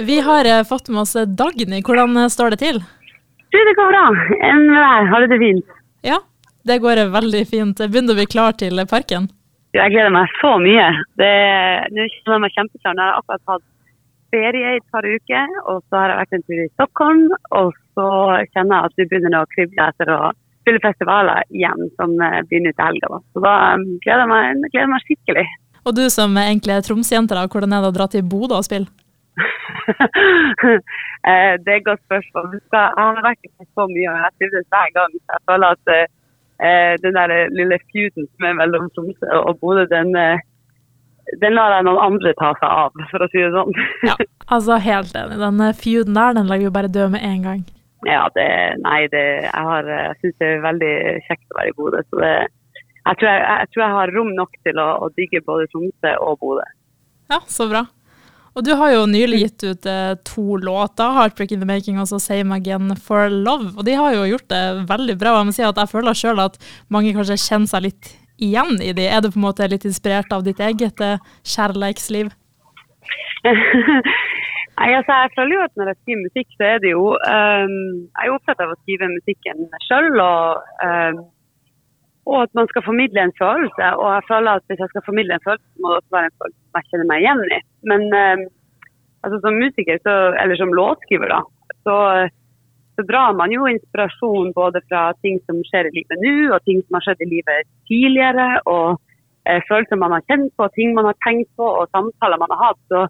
Vi har eh, fått med oss Dagny. Hvordan eh, står det til? Du, det går bra. Enn med deg? Har du det fint? Ja, det går eh, veldig fint. Begynner å bli klar til parken. Jeg gleder meg så mye. Det, nå kjenner jeg meg kjempeklar. Jeg har akkurat hatt ferie i et par uker, og så har jeg vært en tur i Stockholm. Og så kjenner jeg at du begynner å krible etter å spille festivaler igjen, som begynner til helga. Så da gleder jeg meg, gleder meg skikkelig. Og du som egentlig er Tromsjente, hvordan er det å dra til Bodø og spille? Eh, det er et godt spørsmål. Jeg har vært med så mye, og jeg trives hver gang. Jeg føler at uh, den der lille feuden som er mellom Tromsø og Bodø, den, uh, den lar jeg noen andre ta seg av, for å si det sånn. ja, altså helt enig. Den feuden der, den legger jo bare dø med en gang. Ja, det, nei, det, jeg, har, jeg syns det er veldig kjekt å være i Bodø. så det jeg tror jeg, jeg tror jeg, har rom nok til å, å digge både Tromsø og Bodø. Ja, så bra. Og du har jo nylig gitt ut eh, to låter, 'Heartbreak in the Making' og 'Same Again for Love'. Og de har jo gjort det veldig bra. Jeg må si at jeg føler sjøl at mange kanskje kjenner seg litt igjen i de. Er du på en måte litt inspirert av ditt eget eh, kjærleiksliv? Nei, altså Jeg føler jo at når jeg skriver musikk, så er det jo um, Jeg er opptatt av å skrive musikken sjøl. Og, um, og at man skal formidle en følelse. Og jeg føler at hvis jeg skal formidle en følelse, må det også være en følelse som jeg kjenner meg igjen i. Men eh, altså som musiker, så, eller som låtskriver, da, så, så, drar man jo inspirasjon både fra ting som skjer i livet nå, og ting som har skjedd i livet tidligere. og eh, Følelser man har kjent på, ting man har tenkt på, og samtaler man har hatt. Så,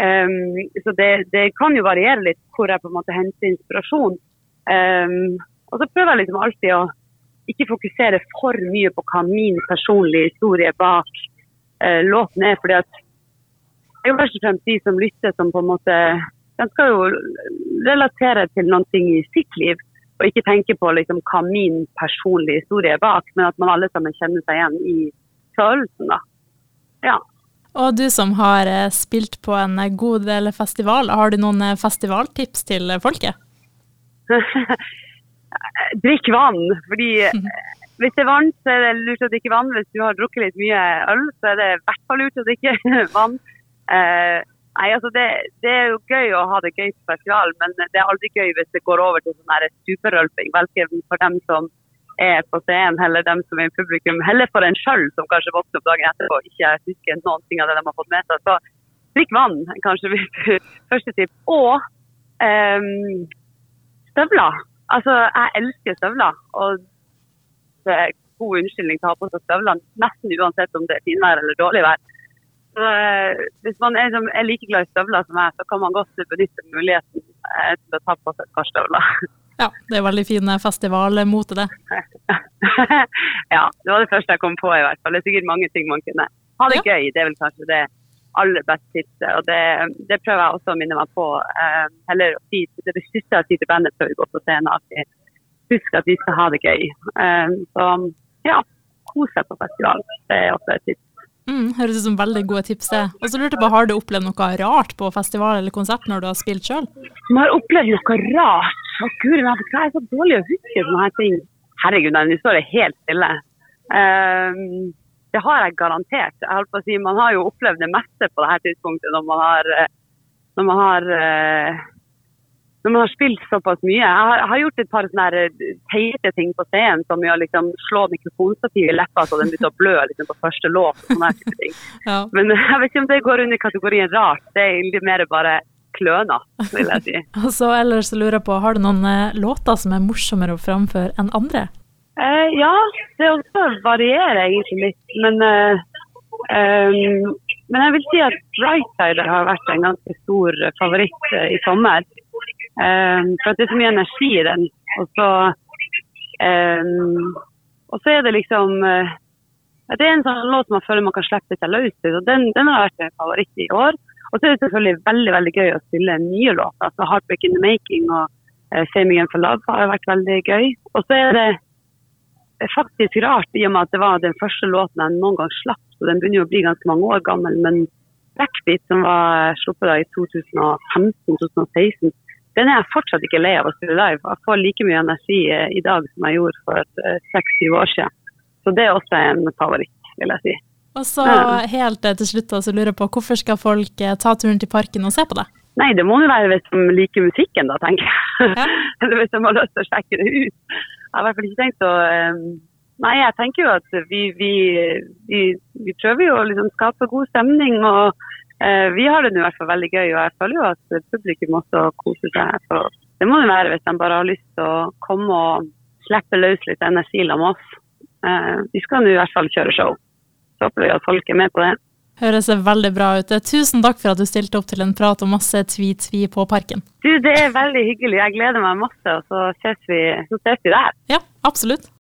um, så det, det, kan jo variere litt hvor jeg på en måte henter inspirasjon. Um, og så prøver jeg liksom alltid å ikke fokusere for mye på hva min personlige historie bak eh, låten er. fordi at det er jo først og fremst de som lytter, som på en måte De skal jo relatere til noe i sitt liv, og ikke tenke på liksom, hva min personlige historie er bak, men at man alle sammen kjenner seg igjen i følelsen. da. Ja. Og du som har eh, spilt på en god del festivaler, har du noen eh, festivaltips til folket? drikk vann. Fordi hvis det er varmt, så er det lurt å drikke vann. Hvis du har drukket litt mye øl, så er det i hvert fall lurt å drikke vann. Eh, nei, altså det, det, er jo gøy å ha det gøy på festival, men det er aldri gøy hvis det går over til sånn superrølping. Verken for dem som er på scenen, eller dem som er i publikum. Heller for en sjøl som kanskje våkner opp dagen etterpå og ikke husker noen ting av det de har fått med seg. Så drikk vann, kanskje første tips. Og um, støvler. Altså, jeg elsker støvler. Og det er god unnskyldning til å ha på seg støvler nesten uansett om det er finvær eller dårlig vær. Så, eh, hvis man er, er, like glad i støvler som meg, så kan man godt benytte muligheten eh, til å ta på seg et par støvler. Ja, det er veldig fin festivalmote, det. ja, det var det første jeg kom på i hvert fall. Det er sikkert mange ting man kunne ha det ja. gøy. Det er vel kanskje det aller best tipset. Og det, det, prøver jeg også å minne meg på. Eh, heller å si, det siste jeg sier til bandet før vi går på scenen, at vi husker at vi skal ha det gøy. Eh, så ja, kos deg på festival. Det er også et tips. Mm, høres ut som veldig gode tips. det. Og så lurte jeg på, Har du opplevd noe rart på festival eller konsert når du har spilt sjøl? Som har opplevd noe rart? Å gud, jeg er så dårlig å huske sånne her ting. Herregud, nå står det helt stille. Um, det har jeg garantert. Jeg på å si, man har jo opplevd det meste på dette tidspunktet når man har, eh, når man har, eh, når man har spilt såpass mye. Jeg har, jeg har gjort et par eh, teite ting på scenen, som å liksom slå mikrofonstativet i leppa så den begynte å blø liksom, på første låt. ja. Men jeg vet ikke om det går under kategorien rart. Det er mer bare kløna, vil jeg si. Og så ellers lurer jeg på, Har du noen låter som er morsommere å framføre enn andre? Uh, ja, det også varierer egentlig litt. Men, eh, um, men jeg vil si at Brightsider har vært en ganske stor favoritt uh, i sommer. Um, for at det er så mye energi i den. Og så, um, og så er det liksom Det er en sånn låt man føler man kan slippe seg løs til. Og den, den har vært en favoritt i år. Og så er det selvfølgelig veldig veldig gøy å spille nye låter. Altså 'Heartbreak in the Making' og uh, 'Same Again for Love' har vært veldig gøy. Og så er det faktisk rart i og med at det var den første låten jeg noen gang slapp. Så den begynner jo å bli ganske mange år gammel. Men Backbeat, som var sluppet da i 2015-2016, den er jeg fortsatt ikke lei av å spille live. Jeg får like mye energi eh, i dag som jeg gjorde for eh, seks-syv år siden. Så det er også en favoritt, vil jeg si. Og så helt til slutt så lurer jeg på, Hvorfor skal folk eh, ta turen til parken og se på det? Nei, det må jo være hvis de liker musikken, da, tenker jeg. Ja. Eller hvis de har lyst til å sjekke det ut. Har i hvert fall ikke tenkt å um, Nei, jeg tenker jo at vi, vi, vi, vi prøver jo å liksom skape god stemning. og uh, Vi har det nå i hvert fall veldig gøy, og jeg føler jo at publikum også koser seg. Så det må det være hvis de bare har lyst til å komme og slippe løs litt energi sammen med oss. Uh, vi skal nå i hvert fall kjøre show. Så håper vi at folk er med på det. Høres veldig bra ut. Tusen takk for at du stilte opp til en prat om masse tvi-tvi på Parken. Du, Det er veldig hyggelig. Jeg gleder meg masse, og så ses vi, så ses vi der. Ja, absolutt.